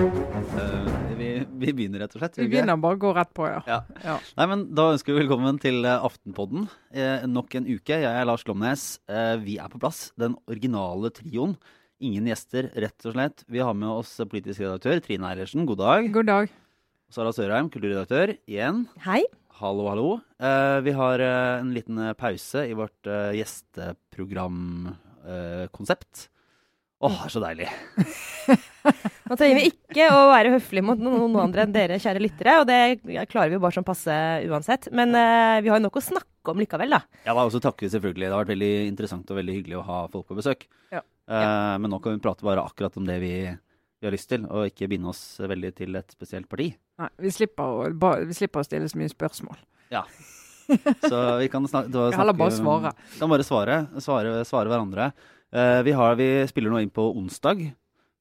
Eh, vi, vi begynner rett og slett. Vi begynner bare å gå rett på, ja. Ja. Ja. Nei, men Da ønsker vi velkommen til eh, Aftenpodden. Eh, nok en uke. Jeg er Lars Glomnes. Eh, vi er på plass. Den originale trioen. Ingen gjester, rett og slett. Vi har med oss politisk redaktør Trine Eilertsen. God dag. God dag. Sara Sørheim, kulturredaktør. Igjen. Hei. Hallo, hallo. Eh, vi har eh, en liten eh, pause i vårt eh, gjesteprogramkonsept. Åh, det er så deilig. Nå trenger vi ikke å være høflige mot noen andre enn dere, kjære lyttere. Og det klarer vi jo bare sånn passe uansett. Men eh, vi har jo nok å snakke om likevel, da. Ja, da også takker vi selvfølgelig. Det har vært veldig interessant og veldig hyggelig å ha folk på besøk. Ja. Ja. Men nå kan vi prate bare akkurat om det vi, vi har lyst til, og ikke binde oss veldig til et spesielt parti. Nei, vi slipper, å, ba, vi slipper å stille så mye spørsmål. Ja. Så vi kan snakke, da snakke- bare svare. Kan bare svare, svare, svare hverandre. Uh, vi, har, vi spiller nå inn på onsdag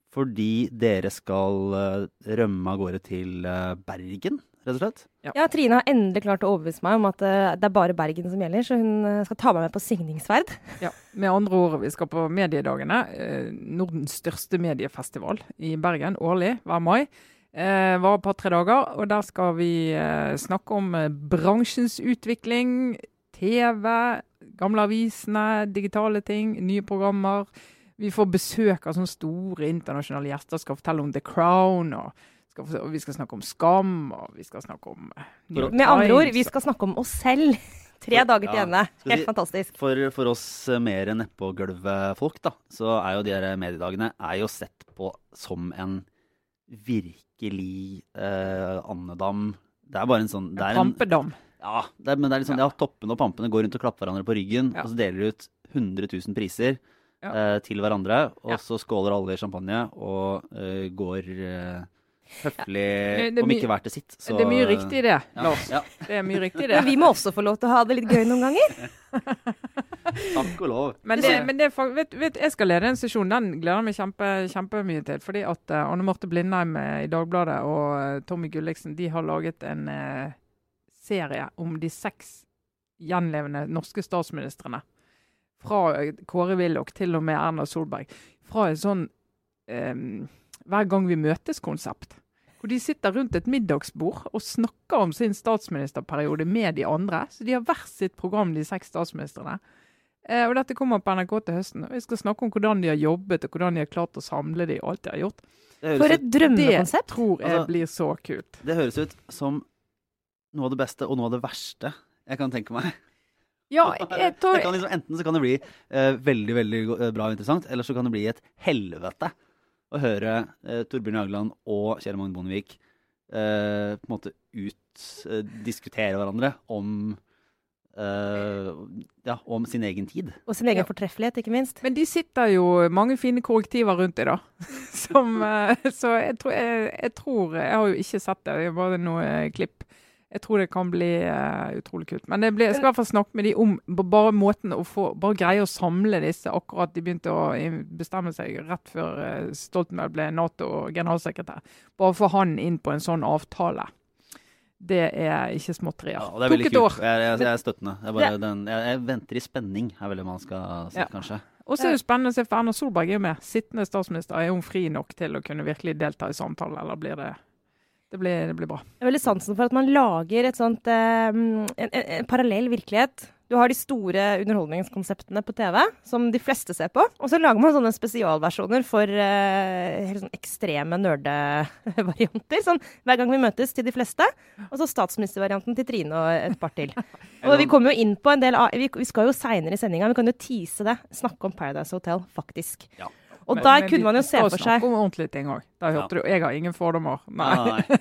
fordi dere skal uh, rømme av gårde til uh, Bergen, rett og slett. Ja, Trine har endelig klart å overbevise meg om at eh, det er bare Bergen som gjelder, så hun eh, skal ta meg med på signingsferd. Ja, Med andre ord, vi skal på Mediedagene. Eh, Nordens største mediefestival i Bergen årlig hver mai. Eh, Varer et par-tre dager. Og der skal vi snakke om bransjens utvikling, TV, gamle avisene, digitale ting, nye programmer. Vi får besøk av sånne store internasjonale gjester skal fortelle om The Crown. og skal, få- og vi skal snakke om Skam, og vi skal snakke om New Med andre ord, vi skal snakke om oss selv. Tre dager til Ja. ende. Helt fantastisk. For, for oss eh, mer nedpå-gulvet-folk, da, så er jo de her mediedagene er jo sett på som en virkelig eh, andedam. Det er bare en sånn det er en, Pampedam. Ja, det er, men det er litt sånn, ja. toppene og pampene går rundt og klapper hverandre på ryggen, Ja. og så deler de ut 100 000 priser Ja. eh, til hverandre, og Ja. så skåler alle i champagne og eh, går eh, høflig, Det- det er om ikke hvert til sitt. Så, det er mye riktig i det, ja, Lars. ja, Det er mye riktig i det. Men vi må også få lov til å ha det litt gøy noen ganger. takk og lov. Men, det, men det, vet, vet, jeg skal lede en sesjon. Den gleder jeg meg kjempe, kjempemye til. Fordi at uh, Anne Marte Blindheim eh, i Dagbladet og eh, Tommy Gulliksen de har laget en uh, serie om de seks gjenlevende norske statsministrene. Fra Kåre Willoch til og med Erna Solberg. Fra en sånn eh, Hver gang vi møtes-konsept. Hvor de sitter rundt et middagsbord og snakker om sin statsministerperiode med de andre. Så de har hvert sitt program, de seks statsministrene. Eh, og dette kommer på NRK til høsten. og Vi skal snakke om hvordan de har jobbet, og hvordan de har klart å samle de, og alt de har gjort. For et drømmekonsept! Det tror jeg Altså- blir så kult. det høres ut som noe av det beste og noe av det verste jeg kan tenke meg. Ja, jeg tror Jeg kan liksom, enten så kan det bli eh, veldig veldig eh, bra og interessant, eller så kan det bli et helvete å høre eh, Torbjørn Jagland og Kjell Magne Bondevik eh, på en måte utdiskutere hverandre om eh, ja, om sin egen tid. Og sin egen Ja. fortreffelighet, ikke minst. Men de sitter jo mange fine korrektiver rundt deg, da. Som, eh, så jeg tror, jeg, jeg tror Jeg har jo ikke sett det, det er bare noe eh, klipp. Jeg tror det kan bli uh, utrolig kult. Men det ble, jeg skal i hvert fall snakke med de om bare måten å få Bare greie å samle disse akkurat de begynte å bestemme seg rett før uh, Stoltenberg ble Nato-generalsekretær. Bare få han inn på en sånn avtale. Det er ikke småtterier. Ja, det er Tok veldig et kult. år. Jeg, jeg, jeg er støttende. Jeg, bare, den, jeg, jeg venter i spenning, er vel det man skal si, Ja. kanskje. Og så er det spennende å se, for Erna Solberg er jo med. Sittende statsminister. Er hun fri nok til å kunne virkelig delta i samtalen, eller blir det Det blir, det blir bra. Jeg har veldig sansen for at man lager et sånt, eh, en, en, en parallell virkelighet. Du har de store underholdningskonseptene på TV, som de fleste ser på. Og så lager man sånne spesialversjoner for eh, helt sånn ekstreme nerdevarianter. Sånn hver gang vi møtes til de fleste. Og så statsministervarianten til Trine og et par til. Og vi kommer jo inn på en del av Vi, vi skal jo seinere i sendinga, vi kan jo tease det. Snakke om Paradise Hotel, faktisk. Ja. Og Men- der men kunne man jo se skal snakke seg om ordentlige ting òg. Der hørte du. Jeg har ingen fordommer. Nei. Nei,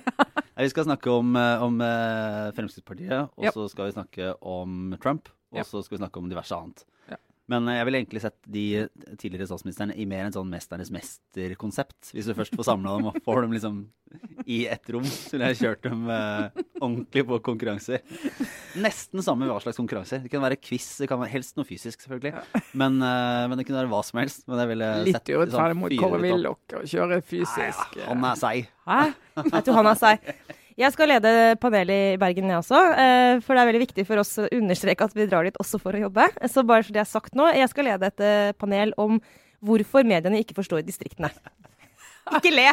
nei, Vi skal snakke om, eh, om eh, Fremskrittspartiet, og Ja. så skal vi snakke om Trump, og Ja. så skal vi snakke om diverse annet. Ja. Men jeg ville egentlig sett de tidligere statsministrene i mer en sånn Mesternes mester-konsept. Hvis du først får samla dem og får dem liksom i ett rom, så ville jeg kjørt dem eh, ordentlig på konkurranser. Nesten samme hva slags konkurranser. Det kan være quiz, det kan være helst noe fysisk, selvfølgelig. Men, eh, men det kunne være hva som helst. Men jeg ville Litt sett urettferdig liksom, mot fyret Kåre. Willoch å kjøre Nei, fysisk. ja, Han er seig. Hæ? Jeg tror han er seg. Jeg skal lede panelet i Bergen, jeg også. eh, For det er veldig viktig for oss å understreke at vi drar dit også for å jobbe. Så bare så det er sagt nå, jeg skal lede et eh, panel om hvorfor mediene ikke forstår distriktene. Ikke le!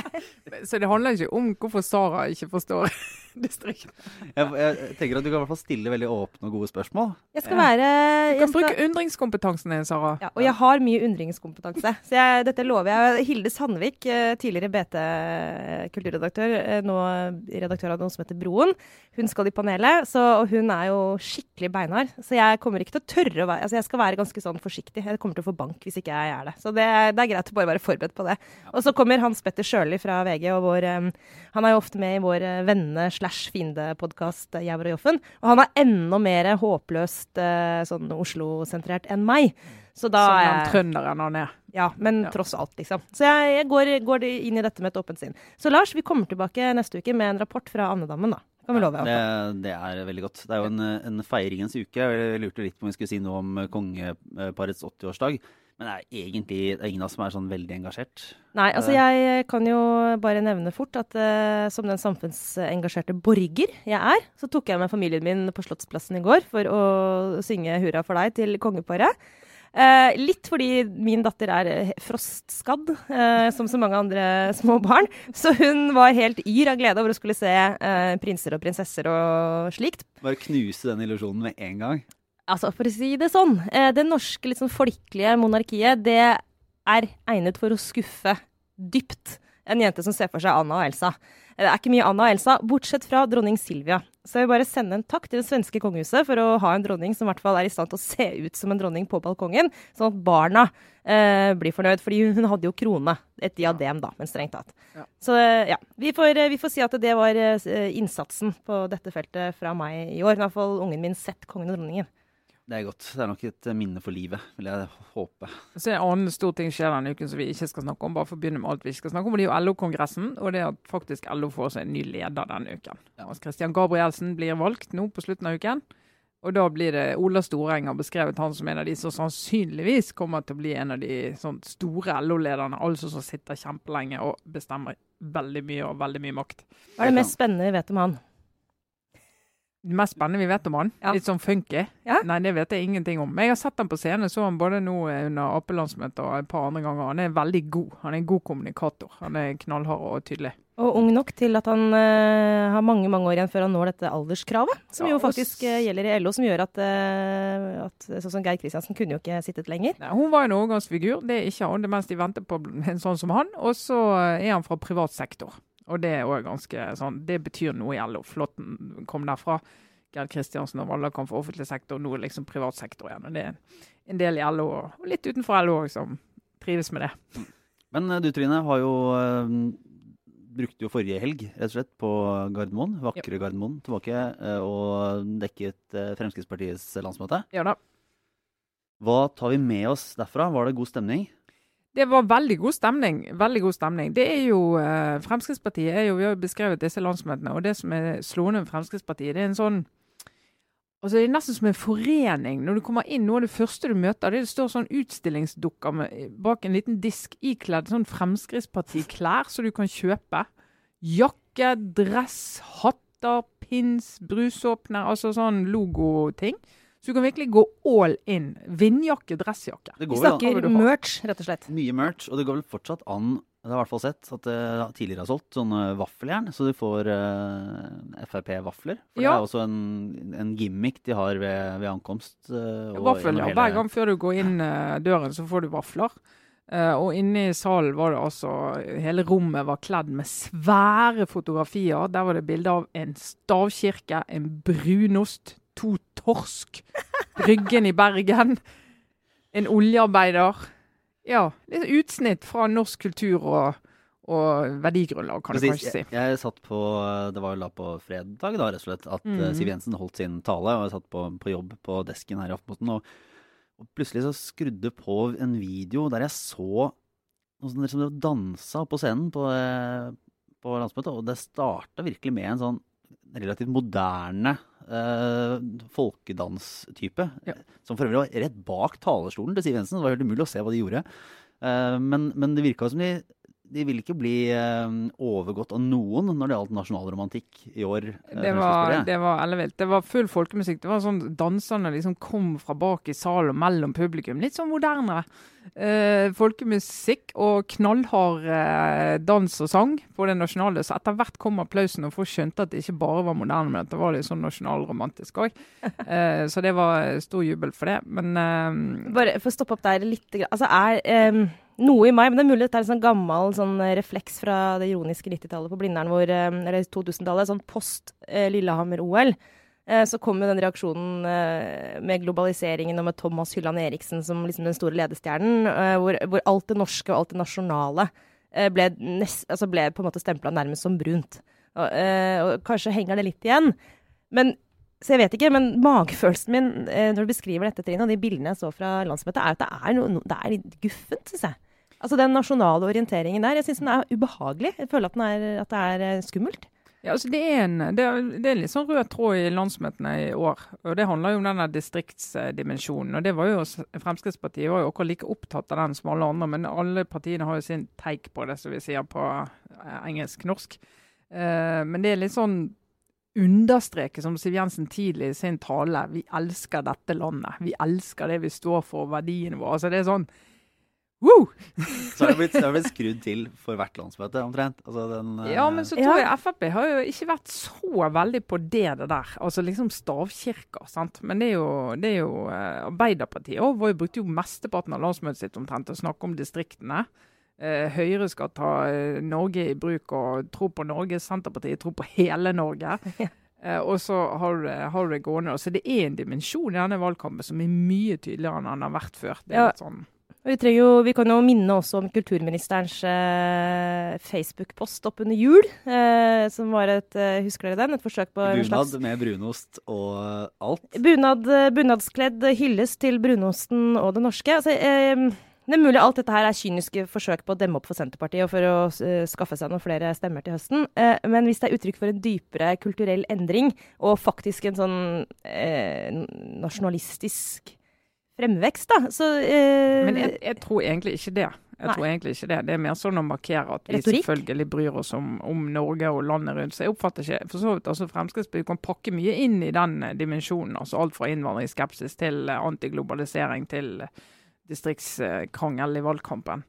Så det handler ikke om hvorfor Sara ikke forstår distriktene. Jeg, jeg tenker at du kan i hvert fall stille veldig åpne og gode spørsmål. Jeg skal være Du jeg kan skal, bruke undringskompetansen din, Sara. ja, Og jeg har mye undringskompetanse. Så jeg, dette lover jeg. Hilde Sandvik, eh, tidligere BT-kulturredaktør, eh, nå redaktør av noe som heter Broen, hun skal i panelet. Så, og hun er jo skikkelig beinhard. Så jeg kommer ikke til å tørre å være Altså jeg skal være ganske sånn forsiktig. Jeg kommer til å få bank hvis ikke jeg er det. Så det, det er greit å bare være forberedt på det. Og så kommer Hans Petter Sjøli fra VG, og vår, eh, han er jo ofte med i vår eh, venne- slash fiende-podkast Jæver og Joffen. Og han er enda mer håpløst eh, sånn Oslo-sentrert enn meg. Så da Som han den trønderen han er. ja, men Ja. tross alt, liksom. Så jeg, jeg går, går inn i dette med et åpent sinn. Så Lars, vi kommer tilbake neste uke med en rapport fra andedammen, da. Kan vi love. Det, det er veldig godt. Det er jo en, en feiringens uke. Jeg lurte litt på om vi skulle si noe om kongeparets 80-årsdag. Men det er egentlig det er ingen av oss som er sånn veldig engasjert. Nei, altså jeg kan jo bare nevne fort at uh, som den samfunnsengasjerte borger jeg er, så tok jeg med familien min på Slottsplassen i går for å synge hurra for deg til kongeparet. Eh, litt fordi min datter er eh, frostskadd, eh, som så mange andre små barn. Så hun var helt yr av glede over å skulle se eh, prinser og prinsesser og slikt. Bare knuse den illusjonen med en gang. Altså, for å si det sånn, eh, det norske litt sånn folkelige monarkiet, det er egnet for å skuffe dypt en jente som ser for seg Anna og Elsa. Eh, Det er ikke mye Anna og Elsa, bortsett fra dronning Silvia. Så jeg vil bare sende en takk til det svenske kongehuset for å ha en dronning som i hvert fall er i stand til å se ut som en dronning på balkongen, sånn at barna eh, blir fornøyd. Fordi hun hadde jo krone, et diadem da, men strengt tatt. Ja. Så eh, ja, vi får, vi får si at det var innsatsen på dette feltet fra meg i år. I hvert fall ungen min sett kongen og dronningen. Det er godt. Det er nok et minne for livet, vil jeg håpe. Så en annen stor ting skjer denne uken som vi ikke skal snakke om. bare for å begynne med alt vi skal snakke om, og Det er jo LO-kongressen, og det at faktisk LO får seg en ny leder denne uken. Altså Christian Gabrielsen blir valgt nå på slutten av uken. Og da blir det Ola Storeng har beskrevet han som en av de som sannsynligvis kommer til å bli en av de sånn store LO-lederne. Altså som sitter kjempelenge og bestemmer veldig mye og veldig mye makt. Hva er det mest spennende vi vet om han? Det mest spennende vi vet om han, Ja. litt sånn funky. Ja. Nei, det vet jeg ingenting om. Men jeg har sett han på scenen, så han både nå under Ap-landsmøtet og et par andre ganger. Han er veldig god. Han er en god kommunikator. Han er knallhard og tydelig. Og ung nok til at han uh, har mange mange år igjen før han når dette alderskravet. Som Ja, jo faktisk eh, gjelder i LO, som gjør at, uh, at sånn som Geir Kristiansen kunne jo ikke sittet lenger. Nei, hun var en overgangsfigur, det er ikke han. Det mens de venter på en sånn som han. Og så er han fra privat sektor. Og det er også ganske sånn, det betyr noe i LO. Flåtten kom derfra. Gerd Kristiansen og Valle kom fra offentlig sektor, nå liksom privat sektor igjen. Og det er en del i LO, og litt utenfor LO òg, som trives med det. Men eh, du Trine, har jo eh, brukte jo forrige helg rett og slett på Gardermoen, vakre Gardermoen, tilbake eh, og dekket Fremskrittspartiets landsmøte. Ja da. Hva tar vi med oss derfra? Var det god stemning? Det var veldig god stemning. veldig god stemning. Det er jo, eh, Fremskrittspartiet er jo, Vi har jo beskrevet disse landsmøtene, og det som er slående med Fremskrittspartiet, det er en sånn altså Det er nesten som en forening. Når du kommer inn, Noe av det første du møter, det, det står sånn utstillingsdukker med, bak en liten disk ikledd sånn Fremskrittspartiklær som du kan kjøpe. Jakke, dress, hatter, pins, brusåpner, altså sånn logoting. Så du kan virkelig gå all in. Vindjakke, dressjakke. Det Vi an. Snakker du merch, rett og slett. Mye merch, og det går vel fortsatt an Jeg har i hvert fall sett at det tidligere har solgt sånne vaffeljern, så du får uh, Frp-vafler. For Ja. det er også en, en gimmick de har ved, ved ankomst. Uh, Vaffel, ja. Hver gang før du går inn uh, døren, så får du vafler. Eh, og inne i salen var det altså Hele rommet var kledd med svære fotografier. Der var det bilde av en stavkirke, en brunost, to torsk, Bryggen i Bergen, en oljearbeider. Ja, litt utsnitt fra norsk kultur og, og verdigrunnlag, kan du kanskje si. Jeg, jeg satt på Det var jo da på fredag, da, rett og slett, at eh, Mhm. Siv Jensen holdt sin tale. Og jeg satt på, på jobb på desken her i Aftenposten. Og, og plutselig så skrudde på en video der jeg så noe sånn som dansa på scenen på, eh, på landsmøtet. Og det starta virkelig med en sånn relativt moderne eh, folkedanstype. Ja. Som for øvrig var rett bak talerstolen til Siv Jensen. Det var helt umulig å se hva de gjorde. Eh, men, men det virka som de de vil ikke bli eh, overgått av noen når det gjaldt nasjonalromantikk i år. eh, Det var, det var ellevilt. Det var full folkemusikk. Det var sånn Danserne liksom kom fra bak i salen og mellom publikum. Litt sånn moderne. Eh, folkemusikk og knallhard eh, dans og sang på det nasjonale. Så etter hvert kom applausen, og folk skjønte at det ikke bare var moderne, men at det var litt sånn nasjonalromantisk òg. Eh, så det var stor jubel for det. Men eh, Bare for å stoppe opp der litt. Altså er noe i meg, men det er mulig dette er en sånn gammel sånn eh, refleks fra det ironiske 90-tallet på Blindern, hvor, eller 2000-tallet, sånn post eh, Lillehammer-OL. Eh, så kom jo den reaksjonen eh, med globaliseringen og med Thomas Hylland Eriksen som liksom den store ledestjernen, eh, hvor, hvor alt det norske og alt det nasjonale eh, ble, nest, altså ble på en måte stempla nærmest som brunt. Og, eh, og kanskje henger det litt igjen. Men så jeg vet ikke, men magefølelsen min eh, når du beskriver dette, Trine, og de bildene jeg så fra landsmøtet, er at det er, no, no, det er litt guffent, syns jeg. Altså Den nasjonale orienteringen der, jeg syns den er ubehagelig. Jeg føler at, er, at det er eh, skummelt. Ja, altså det er, en, det, er, det er litt sånn rød tråd i landsmøtene i år. og Det handler jo om denne distriktsdimensjonen. og det var jo, Fremskrittspartiet var jo akkurat like opptatt av den som alle andre, men alle partiene har jo sin take på det, som vi sier på eh, engelsk-norsk. Eh, men det er litt sånn understreke, som Siv Jensen tidlig i sin tale, vi elsker dette landet. Vi elsker det vi står for, verdiene våre. altså det er sånn Woo! Så har det blitt, det har blitt skrudd til for hvert landsmøte, omtrent. Altså den, eh, Ja, men så tror jeg Frp har jo ikke vært så veldig på det, det der. Altså liksom stavkirker, sant. Men det er jo, det er jo eh, Arbeiderpartiet òg. Vi brukte jo mesteparten av landsmøtet sitt omtrent til å snakke om distriktene. Eh, Høyre skal ta Norge i bruk og tro på Norge. Senterpartiet tror på hele Norge. Eh, og så har du, det- har du det gående. Så det er en dimensjon i denne valgkampen som er mye tydeligere enn den har vært før. Det er Ja. litt sånn vi, jo, vi kan jo minne også om kulturministerens eh, Facebook-post oppunder jul, eh, som var et eh, Husker dere den? Et forsøk på en slags Bunad med brunost og alt. Bunad, bunadskledd hyllest til brunosten og det norske. Altså, eh, det er mulig alt dette her er kyniske forsøk på å demme opp for Senterpartiet og for å uh, skaffe seg noen flere stemmer til høsten. Uh, men hvis det er uttrykk for en dypere kulturell endring, og faktisk en sånn uh, nasjonalistisk fremvekst, da, så eh, Men jeg, jeg tror egentlig ikke det. Jeg Nei. tror egentlig ikke Det Det er mer sånn å markere at vi Retorik. selvfølgelig bryr oss om, om Norge og landet rundt. Så jeg oppfatter ikke for så vidt altså Fremskrittspartiet kan pakke mye inn i den eh, dimensjonen. altså Alt fra innvandringsskepsis til eh, antiglobalisering til eh, distriktskrangel i valgkampen.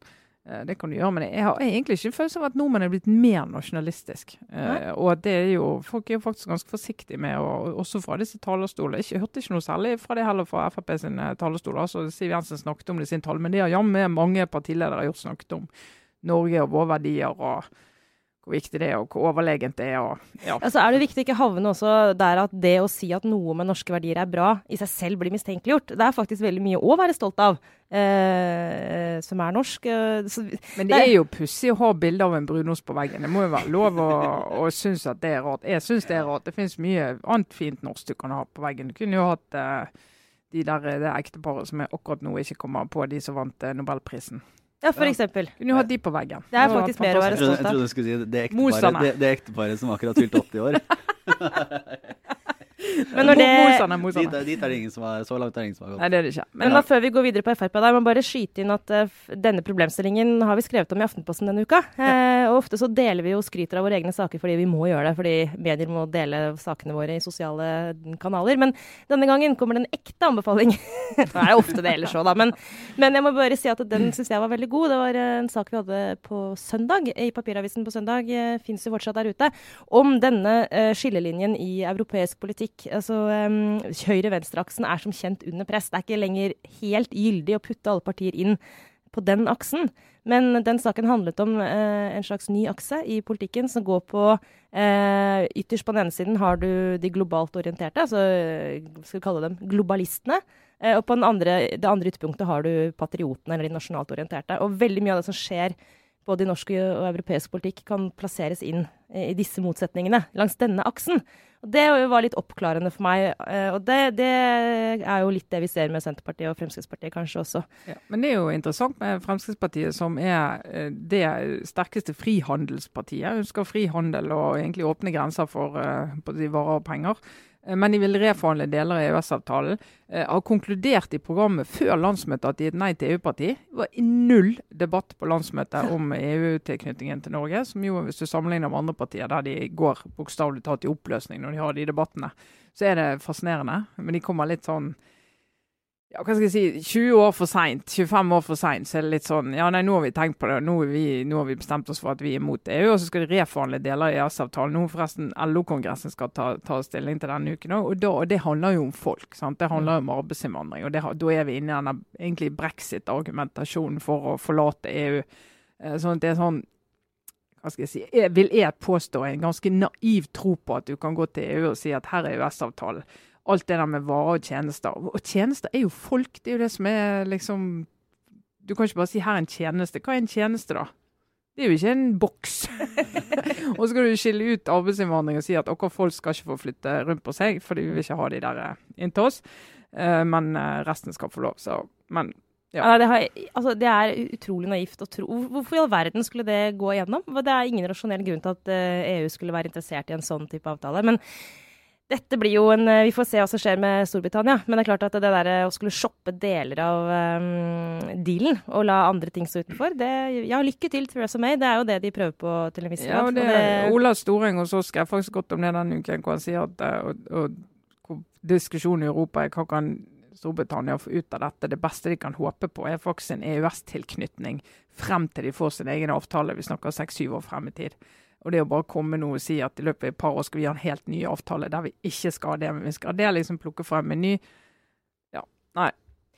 Eh, Det kan du gjøre, men jeg har egentlig ikke følelse av at nordmenn er blitt mer nasjonalistisk. Eh, og det er jo, Folk er jo faktisk ganske forsiktige med, og også fra disse talerstolene. Jeg hørte ikke noe særlig fra det heller fra Frp sine talerstoler. altså Siv Jensen snakket om det i sin tale, men det har jammen mange partiledere gjort snakket om Norge og våre verdier. og hvor viktig det er, og hvor overlegent det er. og ja. Altså er det viktig ikke havne også der at det å si at noe med norske verdier er bra, i seg selv blir mistenkeliggjort. Det er faktisk veldig mye å være stolt av eh, som er norsk. Eh, så, Men det Nei. er jo pussig å ha bilde av en brunost på veggen. Det må jo være lov å, å synes at det er rart. Jeg syns det er rart. Det finnes mye annet fint norsk du kan ha på veggen. Du kunne jo hatt eh, de der, det ekteparet som er akkurat nå ikke kommer på, de som vant eh, nobelprisen. Ja, for Ja. eksempel. Kunne jo hatt de på veggen. Det er faktisk mer å være stolt av. jeg trodde du skulle si det ekteparet som akkurat fylte 80 år. Men når det- Mosene, Dit, er- dit er det ingen som har, så langt er det ingen som har gått. Nei, det er det ikke. Men da før vi går videre på Frp, der, må bare skyte inn at uh, denne problemstillingen har vi skrevet om i Aftenposten denne uka. Eh, og ofte så deler vi jo skryter av våre egne saker fordi vi må gjøre det, fordi medier må dele sakene våre i sosiale kanaler. Men denne gangen kommer det en ekte anbefaling. det er ofte det ellers òg, da. Men, men jeg må bare si at den syns jeg var veldig god. Det var eh, en sak vi hadde på søndag, i papiravisen på søndag, uh, fins jo fortsatt der ute, om denne uh, skillelinjen i europeisk politikk. Altså um, høyre-venstre-aksen er som kjent under press. Det er ikke lenger helt gyldig å putte alle partier inn på den aksen. Men den saken handlet om eh, en slags ny akse i politikken som går på eh, Ytterst på den ene siden har du de globalt orienterte, altså eh, skal vi kalle dem globalistene. Eh, og på andre, det andre ytterpunktet har du patriotene, eller de nasjonalt orienterte. Og veldig mye av det som skjer både i norsk og europeisk politikk, kan plasseres inn i disse motsetningene langs denne aksen. Og Det var litt oppklarende for meg, eh, og det, det er jo litt det vi ser med Senterpartiet og Fremskrittspartiet kanskje også. ja. Men det er jo interessant med Fremskrittspartiet, som er eh, det sterkeste frihandelspartiet. Ønsker frihandel og egentlig åpne grenser for eh, varer og penger. Eh, men de vil reforhandle deler av EØS-avtalen. Eh, har konkludert i programmet før landsmøtet at de er et nei til EU-parti. Det var null debatt på landsmøtet om EU-tilknytningen til Norge. Som jo, hvis du sammenligner med andre partier der de går bokstavelig talt i oppløsning når de har de debattene, så er det fascinerende. Men de kommer litt sånn ja, hva skal jeg si, 20 år for seint, 25 år for seint, så er det litt sånn Ja, nei, nå har vi tenkt på det. Nå, nå har vi bestemt oss for at vi er imot EU, og så skal de reforhandle deler av EØS-avtalen. Nå forresten LO-kongressen skal ta, ta, stilling til denne uken òg. Og, og det handler jo om folk. sant? Det handler jo om arbeidsinnvandring. Og det, da er vi inne i denne egentlig brexit-argumentasjonen for å forlate EU. Eh, sånn at det er sånn hva skal jeg si, jeg vil jeg påstå en ganske naiv tro på at du kan gå til EU og si at her er EØS-avtalen alt det der med varer og tjenester. Og tjenester er jo folk. Det er jo det som er liksom Du kan ikke bare si 'her er en tjeneste'. Hva er en tjeneste, da? Det er jo ikke en boks. og så skal du skille ut arbeidsinnvandring og si at dere folk skal ikke få flytte rundt på seg, fordi vi vil ikke ha de der eh, inntil oss. Uh, men uh, resten skal få lov. Så, men ja. Ja, det, har, altså, det, er utrolig naivt å tro Hvorfor i all verden skulle det gå igjennom? Det er ingen rasjonell grunn til at EU skulle være interessert i en sånn type avtale. Men dette blir jo en eh, Vi får se hva som skjer med Storbritannia. Men det er klart at det der å skulle shoppe deler av um, dealen og la andre ting stå utenfor det, Ja, lykke til, Theresa May. Det er jo det de prøver på til en viss grad. Ja, det, det, Ola Storeng hos oss skrev faktisk godt om det denne uken, hvor han sier at og, og, og, diskusjonen i Europa er hva kan Storbritannia få ut av dette. Det beste de kan håpe på, er faktisk en EØS-tilknytning frem til de får sin egen avtale. Vi snakker seks-syv år frem i tid. Og det å bare komme nå og si at i løpet av et par år skal vi ha en helt ny avtale der vi ikke skal ha det, men vi skal ha det, liksom plukke frem en ny Ja, nei.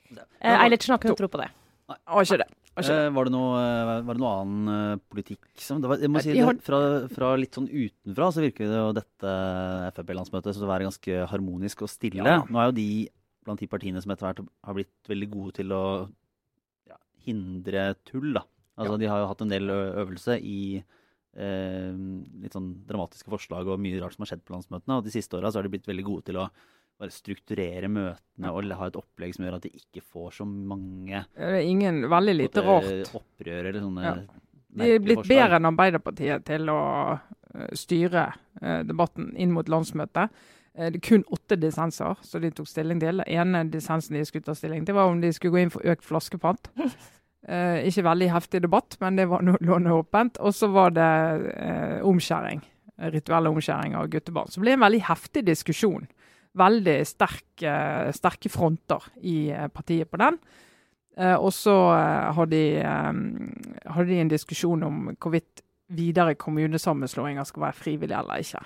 Eh, Eilertsen har ikke noe tro på det. Nei, har ikke det. Eh, var, det noe, eh, var, det noe, annen politikk som det var, jeg må si, det, fra, fra, litt sånn utenfra så virker det jo dette Frp-landsmøtet som å være ganske harmonisk og stille. Ja. Nå er jo de blant de partiene som etter hvert har blitt veldig gode til å ja, hindre tull. da. Altså ja. De har jo hatt en del øvelse i litt sånn dramatiske forslag og mye rart som har skjedd på landsmøtene. Og de siste åra har de blitt veldig gode til å bare strukturere møtene og ha et opplegg som gjør at de ikke får så mange Det er ingen, veldig lite rart. opprør eller sånne ja. De er blitt forslag. bedre enn Arbeiderpartiet til å uh, styre uh, debatten inn mot landsmøtet. Det er kun åtte dissenser som de tok stilling til. Den ene dissensen de skulle ta stilling til, var om de skulle gå inn for økt flaskepant. Eh, ikke veldig heftig debatt, men det var noenlunde åpent. Og så var det eh, omskjæring. Rituelle omskjæring av guttebarn. Så det ble en veldig heftig diskusjon. Veldig sterk, eh, sterke fronter i partiet på den. Og så hadde de, hadde de en diskusjon om hvorvidt videre kommunesammenslåinger skal være frivillige eller ikke.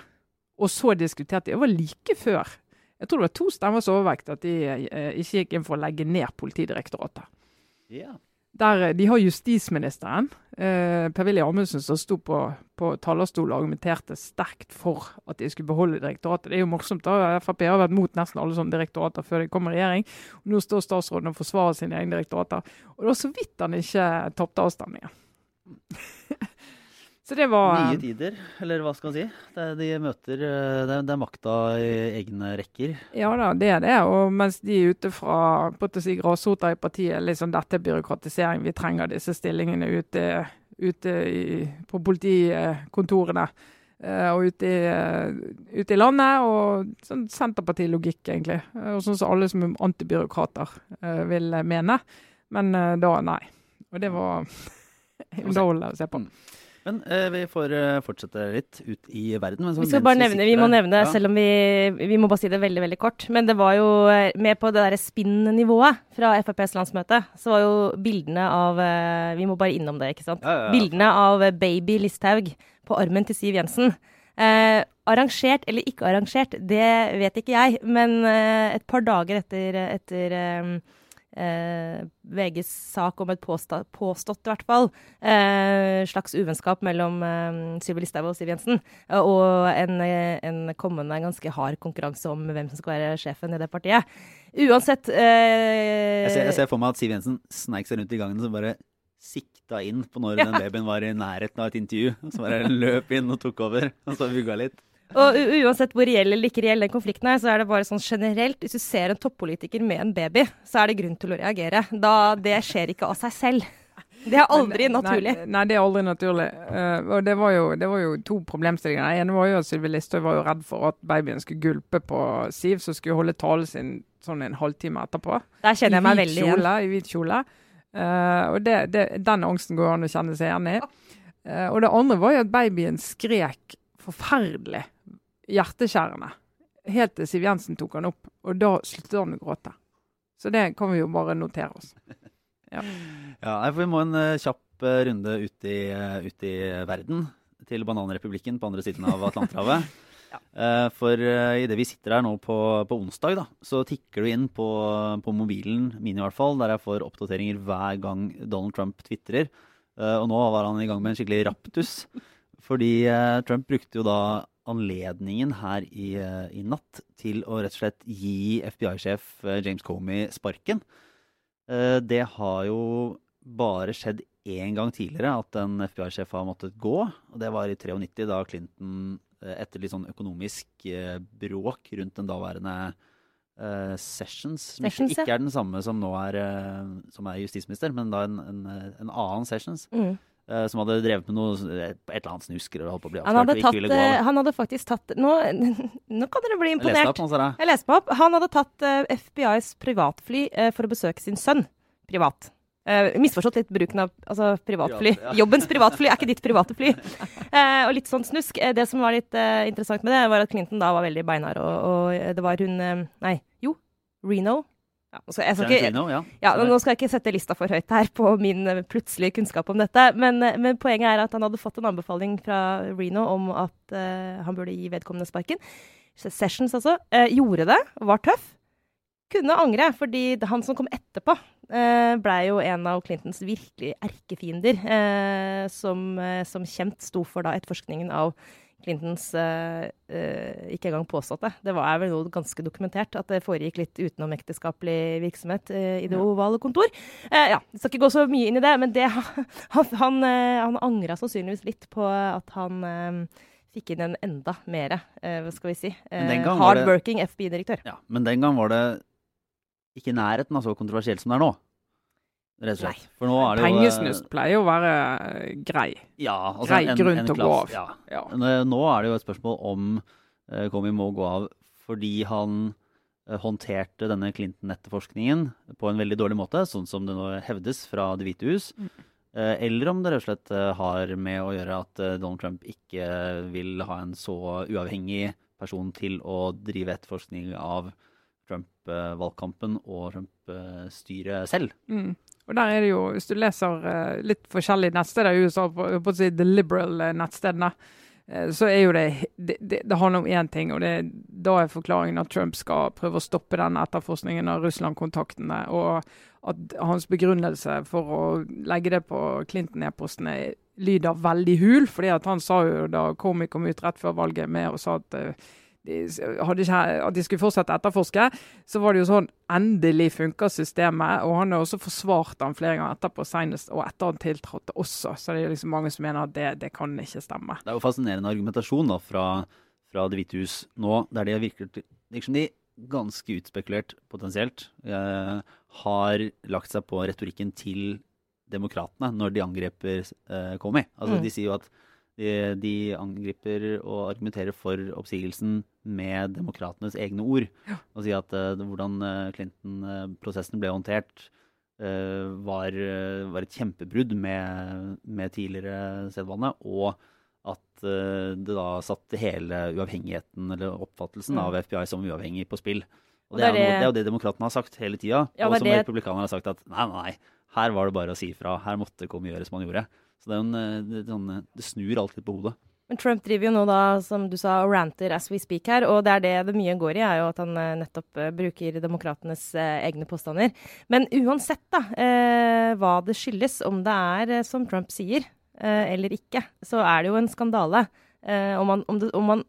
Og så diskuterte de Det var like før. Jeg tror det var to stemmers overvekt at de ikke gikk inn for å legge ned Politidirektoratet. Yeah. Der eh, De har justisministeren, eh, Per-Willy Amundsen, som sto på, på talerstolen og argumenterte sterkt for at de skulle beholde direktoratet. Det er jo morsomt. da, Frp har vært mot nesten alle sånne direktorater før de kom i regjering. Og nå står statsråden og forsvarer sine egne direktorater. Og det var så vidt han ikke tapte avstemningen. Så det var Nye tider, eller hva skal man si. Det, de møter eh, det, det, er makta i egne rekker. Ja da, det er det. Og mens de er ute fra si, grasrota i partiet, liksom dette er byråkratisering, vi trenger disse stillingene ute, ute i, på politikontorene. Uh, og ute i, uh, ute i, landet, og sånn Senterparti-logikk, egentlig. Og sånn som alle som er antibyråkrater vil mene. Men da, nei. Og det var underholdende å se på. Men eh, vi får uh, fortsette litt ut i verden. vi skal bare nevne, vi må nevne, ja. selv om vi, vi må bare si det veldig veldig kort. Men det var jo eh, med på det derre spinn-nivået fra FrPs landsmøte. Så var jo bildene av uh, Vi må bare innom det, ikke sant. Ja, ja, bildene av baby Listhaug på armen til Siv Jensen. Eh, arrangert eller ikke arrangert, det vet ikke jeg. Men eh, et par dager etter, etter eh, VGs sak om et påstått, påstått i hvert fall, eh, slags uvennskap mellom eh, Sylvi Listhaug og Siv Jensen, eh, og en, eh, en, kommende ganske hard konkurranse om hvem som skal være sjefen i det partiet. Uansett eh, jeg ser, jeg, ser, for meg at Siv Jensen sneik seg rundt i gangen og bare sikta inn på når ja. den babyen var i nærheten av et intervju. Så bare løp inn og tok over, og så vugga litt. Og uansett hvor reell eller ikke reell den konflikten er, så er det bare sånn generelt Hvis du ser en toppolitiker med en baby, så er det grunn til å reagere. Da, det skjer ikke av seg selv. Det er aldri naturlig. Nei, nei, det er aldri naturlig. Uh, og det var, jo, det var jo to problemstillinger. Den ene var jo at Sylvi Listhaug var jo redd for at babyen skulle gulpe på Siv, som skulle holde talen sin sånn en halvtime etterpå. Der kjenner jeg meg veldig igjen. kjole, I hvit kjole. Uh, og det, det, den angsten går an å kjenne seg igjen i. Uh, og det andre var jo at babyen skrek forferdelig. Hjerteskjærende. Helt til Siv Jensen tok han opp, og da sluttet han å gråte. Så det kan vi jo bare notere oss. Ja, ja Vi må en eh, kjapp eh, runde ut i, eh, ut i verden, til bananrepublikken på andre siden av Atlanterhavet. Ja. for uh, idet vi sitter her nå på, på onsdag, da, så tikker du inn på, på mobilen min i hvert fall, der jeg får oppdateringer hver gang Donald Trump tvitrer. Og nå var han i gang med en skikkelig raptus. Fordi Trump brukte jo da anledningen her i, eh, i natt til å rett og slett gi FBI-sjef eh, James Comey sparken. Eh, det har jo bare skjedd én gang tidligere at en FBI-sjef har måttet gå. og Det var i 93, da Clinton etter litt sånn økonomisk bråk rundt den daværende eh, Sessions, som Sessions, ikke, ja. er den samme som nå er, som er justisminister, men da en, en, en annen Sessions, Mm. Eh, som hadde drevet med noe, et eller annet snusker og holdt på å bli Han, hadde avslørt og gå eh, han hadde faktisk tatt Nå, nå kan dere bli imponert. Jeg leste opp, Sara. Jeg leste meg opp. Han hadde tatt eh, FBIs privatfly for å besøke sin sønn privat. Uh, misforstått litt bruken av altså, privatfly. Privat, ja. Jobbens privatfly er ikke ditt private fly. Uh, og litt sånn snusk. Det som var litt interessant med det, var at Clinton da var veldig beinhard, og, og det var hun Nei, jo. Reno. Ja, skal, jeg skal ikke, Reno, ja. ja, Nå skal jeg ikke sette lista for høyt her på min eh, plutselige kunnskap om dette, men, eh, men poenget er at han hadde fått en anbefaling fra Reno om at uh, han burde gi vedkommende sparken. Sessions altså. Uh, gjorde det, var tøff. Kunne angre, fordi han som kom etterpå, uh, blei jo en av Clintons virkelig erkefiender. som, som kjent sto for da etterforskningen av Clintons uh, ikke engang påståtte. Det var vel noe ganske dokumentert at det foregikk litt utenomekteskapelig virksomhet uh, i det Ja. ovale kontor. Ja, Jeg skal ikke gå så mye inn i det, men det, han, han, han angra sannsynligvis litt på at han fikk inn en enda mer, hva skal vi si, hardworking FBI-direktør. Ja, men den gang var det ikke i nærheten av så kontroversielt som det er nå. Rett og slett. For nå er det jo eh, Pengesnusk pleier å være eh, grei. Ja, altså grei en, grunn en til å gå av. Ja. Ja. Nå er det jo et spørsmål om uh, Comey må gå av fordi han eh, håndterte denne Clinton-etterforskningen på en veldig dårlig måte, sånn som det nå hevdes fra Det hvite hus. Mm. Eh, eller om det rett og slett eh, har med å gjøre at eh, Donald Trump ikke vil ha en så uavhengig person til å drive etterforskning av Trump-valgkampen og Trump-styret selv. Mm. Og der er det jo, hvis du leser eh, litt forskjellige nettsteder i USA, på, å si the liberal-nettstedene, eh, så er jo det Det, det, handler om én ting, og det, da er forklaringen at Trump skal prøve å stoppe den etterforskningen av Russland-kontaktene. Og at hans begrunnelse for å legge det på Clinton-e-postene lyder veldig hul. fordi at han sa jo da Komi kom ut rett før valget med og sa at eh, hadde at de skulle fortsette å etterforske, så var det jo sånn Endelig funker systemet. Og han har også forsvart han flere ganger etterpå, senest og etter han tiltrådte også. Så det er liksom mange som mener at det, det kan ikke stemme. Det er jo fascinerende argumentasjon da, fra, fra Det hvite hus nå, der de virker, virker de ganske utspekulert, potensielt, eh, har lagt seg på retorikken til demokratene når de angriper eh, Comey. Altså, Mm. De sier jo at de, de angriper og argumenterer for oppsigelsen med demokratenes egne ord. Og si at uh, hvordan eh, Clinton-prosessen ble håndtert, uh, var, var et kjempebrudd med, med tidligere sedvane, og at uh, det da satte hele uavhengigheten, eller oppfattelsen Mm. av FBI som uavhengig, på spill. Og Og det, er det noe, det- det er jo det demokratene har sagt hele tida. Ja, og som det- republikanerne har sagt at nei, nei, her var det bare å si ifra. Her måtte Comey gjøre som han gjorde. Så det, en, det, det, sånn, det snur alt litt på hodet. Men Trump driver jo nå da, som du sa, og ranter as we speak her, og det er det det mye går i, er jo at han eh, nettopp eh, bruker demokratenes eh, egne påstander. Men uansett da, hva det skyldes, om det er som Trump sier, eller ikke, så er det jo en skandale. Om, man, om, det, om man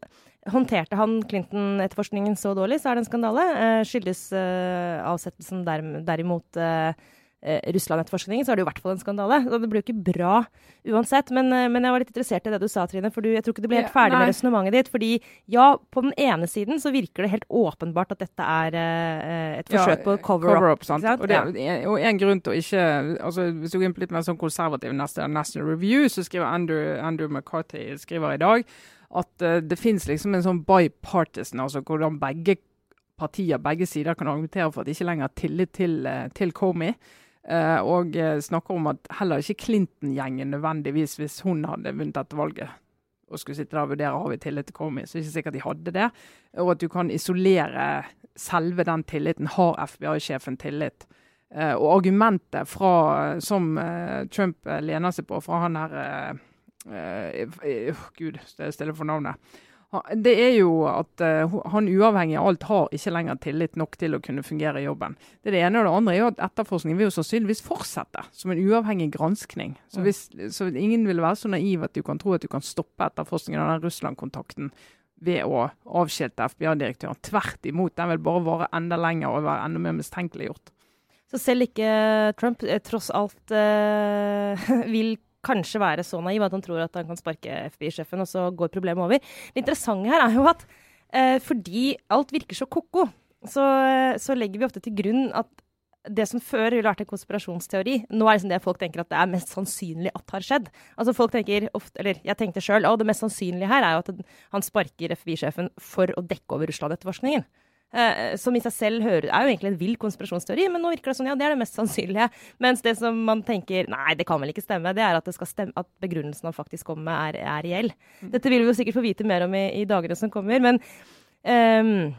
håndterte han Clinton-etterforskningen så dårlig, så er det en skandale. Skyldes avsettelsen derimot Russland-etterforskningen, så er det jo i hvert fall en skandale. Så det blir jo ikke bra uansett. Men, eh, men jeg var litt interessert i det du sa, Trine. For du, jeg tror ikke du ble helt ferdig nei. med resonnementet ditt. Fordi ja, på den ene siden så virker det helt åpenbart at dette er eh, et forsøk på cover-up. sant? ikke sant? Og, det, Ja. og en grunn til å ikke altså Hvis du går inn på litt mer sånn konservativ neste National Review, så skriver Andrew, Andrew McCarthy skriver i dag at uh, det finnes liksom en sånn bipartisan, altså hvordan begge partier, begge sider, kan argumentere for at de ikke lenger har tillit til, eh, til Comey. Eh, og eh, snakker om at heller ikke Clinton-gjengen nødvendigvis, hvis hun hadde vunnet dette valget, og skulle sitte der og vurdere har vi tillit til Comey, så er det ikke sikkert de hadde det. Og at du kan isolere selve den tilliten. Har FBI-sjefen tillit? Eh, og argumentet fra, som Trump lener seg på fra han her Gud, det er stille for navnet. Det er jo at eh, han uavhengig av alt har ikke lenger tillit nok til å kunne fungere i jobben. Det er det ene. Og det andre er jo at etterforskningen vil jo sannsynligvis fortsette som en uavhengig granskning. Så, hvis, så ingen vil være så naiv at du kan tro at du kan stoppe etterforskningen av den Russland-kontakten ved å avskilte FBI-direktøren. Tvert imot, den vil bare vare enda lenger og være enda mer mistenkeliggjort. Så selv ikke Trump eh, tross alt eh, vil kanskje være så naiv at han tror at han kan sparke FBI-sjefen, og så går problemet over. Det interessante her er jo at eh, fordi alt virker så ko-ko, så, eh, så legger vi ofte til grunn at det som før ville vært en konspirasjonsteori, nå er liksom det folk tenker at det er mest sannsynlig at har skjedd. Altså folk tenker ofte, eller Jeg tenkte sjøl at det mest sannsynlige her er jo at han sparker FBI-sjefen for å dekke over Russland-etterforskningen. Eh, som i seg selv hører, er jo egentlig en vill konspirasjonsteori, men nå virker det sånn, ja, det er det mest sannsynlige. Mens det som man tenker, nei, det kan vel ikke stemme, det er at, det skal stemme, at begrunnelsen han faktisk kommer med, er, er reell. Dette vil vi jo sikkert få vite mer om i, i dagene som kommer, men ehm,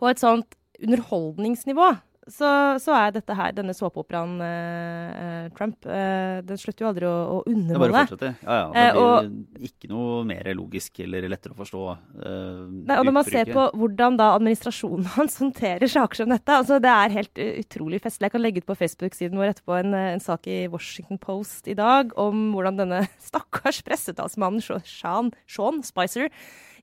på et sånt underholdningsnivå så, så er dette her, denne såpeoperaen eh, eh, Trump, eh, den slutter jo aldri å, å Det bare underholde. fortsetter. Ja, ja. Det Eh, blir ikke noe mer logisk eller lettere å forstå. eh, Nei, og når man ser på hvordan da administrasjonen hans håndterer saker som dette, altså det er helt utrolig festlig. Jeg kan legge ut på Facebook-siden vår etterpå en, en sak i Washington Post i dag om hvordan denne stakkars pressetalsmannen Sean, Sean Spicer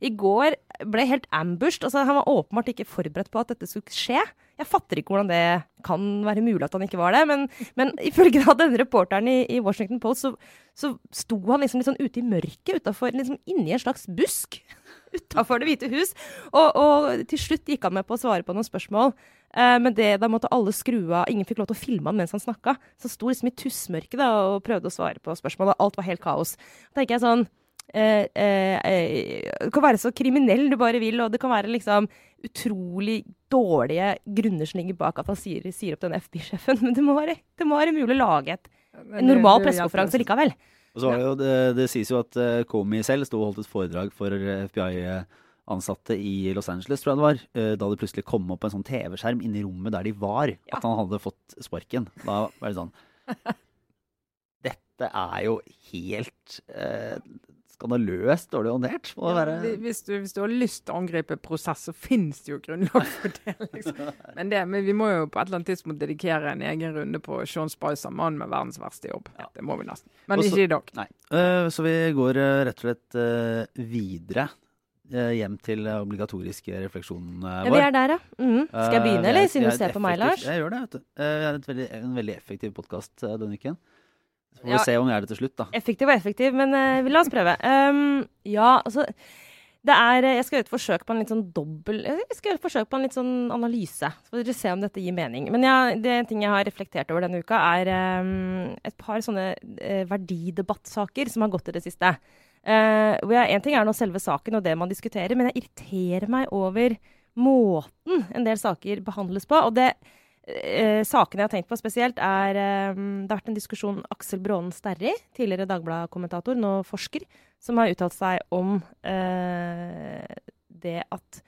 i går ble helt ambushed. Altså, han var åpenbart ikke forberedt på at dette skulle skje. Jeg fatter ikke hvordan det kan være mulig at han ikke var det, men, men ifølge da denne reporteren i, i Washington Post, så, så sto han liksom litt sånn ute i mørket, utenfor, liksom inni en slags busk utafor Det hvite hus. Og, og til slutt gikk han med på å svare på noen spørsmål. Eh, men det, da måtte alle skru av. Ingen fikk lov til å filme han mens han snakka. Så han sto liksom i tussmørket og prøvde å svare på spørsmål. og Alt var helt kaos. Da tenker jeg sånn eh, eh, eh, Du kan være så kriminell du bare vil, og det kan være liksom utrolig dårlige grunner som ligger bak at han sier, sier opp den FBI-sjefen, men det må, være, det må være mulig å lage et, en normal pressekonferanse likevel. Og så var det jo, det, det sies jo at Komi Comey selv sto og holdt et foredrag for eh, FBI-ansatte i Los Angeles, tror jeg det var, eh, da det plutselig kom opp en sånn TV-skjerm inni rommet der de var, at han hadde fått sparken. Da var det sånn Dette er jo helt eh, skandaløst dårlig håndtert. Ja, hvis, du, hvis du har lyst til å angripe prosess, så finnes det jo grunnlag for det. Liksom. Men, det, men vi må jo på et eller annet tidspunkt dedikere en egen runde på Sean Spicer, mannen med verdens verste jobb. Ja. Det må vi nesten. Men Også, ikke i dag. Nei. Eh, så vi går uh, rett og slett uh, videre hjem til obligatoriske refleksjonen vår. Ja, vi er der, ja. Mm. Skal jeg begynne, eller? Siden du ser på meg, Lars. Jeg gjør det, vet du. Eh, Vi er veldig, en veldig effektiv podkast denne uken. Så får vi Ja. se om vi er det til slutt, da. Effektiv og effektiv, men uh, la oss prøve. Um, ja, altså det er, Jeg skal gjøre et forsøk på en litt sånn dobbel Jeg skal gjøre et forsøk på en litt sånn analyse. Så får dere se om dette gir mening. Men ja, det ting jeg har reflektert over denne uka, er um, et par sånne uh, verdidebattsaker som har gått i det siste. Uh, hvor jeg, en ting er nå selve saken og det man diskuterer, men jeg irriterer meg over måten en del saker behandles på. og det eh, sakene jeg har tenkt på spesielt, er eh, Det har vært en diskusjon Aksel Brånen Sterri, tidligere Dagbladet-kommentator, nå forsker, som har uttalt seg om eh, det at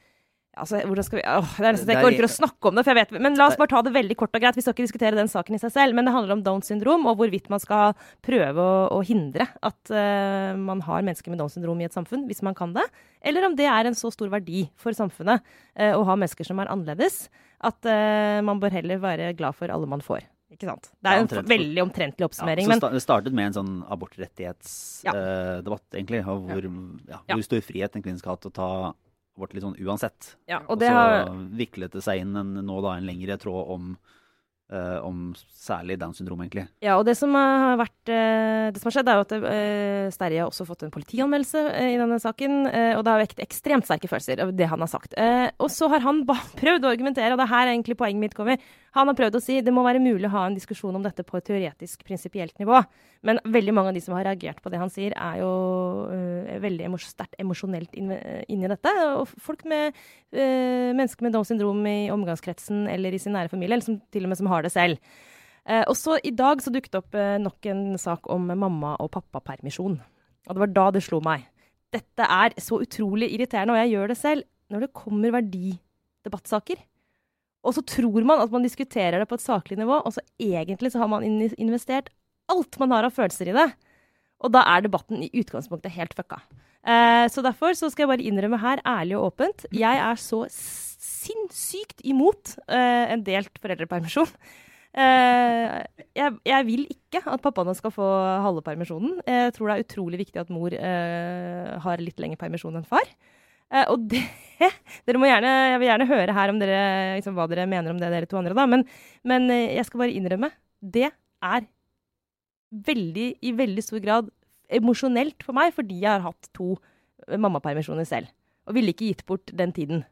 Altså, hvordan skal vi åh, Det er nesten jeg ikke er- orker å snakke om det. Vet, men la oss bare ta det veldig kort og greit. Vi skal ikke diskutere den saken i seg selv. Men det handler om Downs syndrom, og hvorvidt man skal prøve å, å hindre at uh, man har mennesker med Downs syndrom i et samfunn, hvis man kan det. Eller om det er en så stor verdi for samfunnet uh, å ha mennesker som er annerledes, at uh, man bør heller være glad for alle man får. Ikke sant? Det er en omtrent. veldig omtrentlig Ja, oppsummering. så men Det startet med en sånn Ja. abortrettighetsdebatt, egentlig. Og hvor, ja, Ja. hvor stor frihet en kvinne skal ha til å ta abort litt sånn uansett. ja, Og og så har viklet det seg inn en, nå da en lengre tråd om uh, om særlig Downs syndrom, egentlig. Ja, og det som har vært uh, Det som har skjedd, er jo at uh, Sterje har også fått en politianmeldelse i denne saken. og det har vekt ekstremt sterke følelser av det han har sagt. Og så har han prøvd å argumentere, og det er her egentlig poenget mitt kommer. Han har prøvd å si det må være mulig å ha en diskusjon om dette på et teoretisk, prinsipielt nivå. Men veldig mange av de som har reagert på det han sier, er jo eh, veldig emos sterkt emosjonelt inne inn i dette. Og folk med eh, mennesker med Downs syndrom i omgangskretsen eller i sin nære familie, eller som, til og med som har det selv. Uh, og så I dag så dukket opp eh, nok en sak om mamma- og pappapermisjon. Og det var da det slo meg. Dette er så utrolig irriterende, og jeg gjør det selv, når det kommer verdidebattsaker. Og så tror man at man diskuterer det på et saklig nivå, og så egentlig så har man investert alt man har av følelser i det. Og da er debatten i utgangspunktet helt fucka. Eh, så derfor så skal jeg bare innrømme her, ærlig og åpent, jeg er så sinnssykt imot eh, en delt foreldrepermisjon. Eh, jeg, jeg, vil ikke at pappaene skal få halve permisjonen. Jeg tror det er utrolig viktig at mor eh, har litt lengre permisjon enn far. Eh, og det dere må gjerne, Jeg vil gjerne høre her dere, liksom, hva dere mener om det, dere to andre. da, Men, men eh, jeg skal bare innrømme. Det er veldig, i veldig stor grad emosjonelt for meg, fordi jeg har hatt to eh, mammapermisjoner selv. Og ville ikke gitt bort den tiden.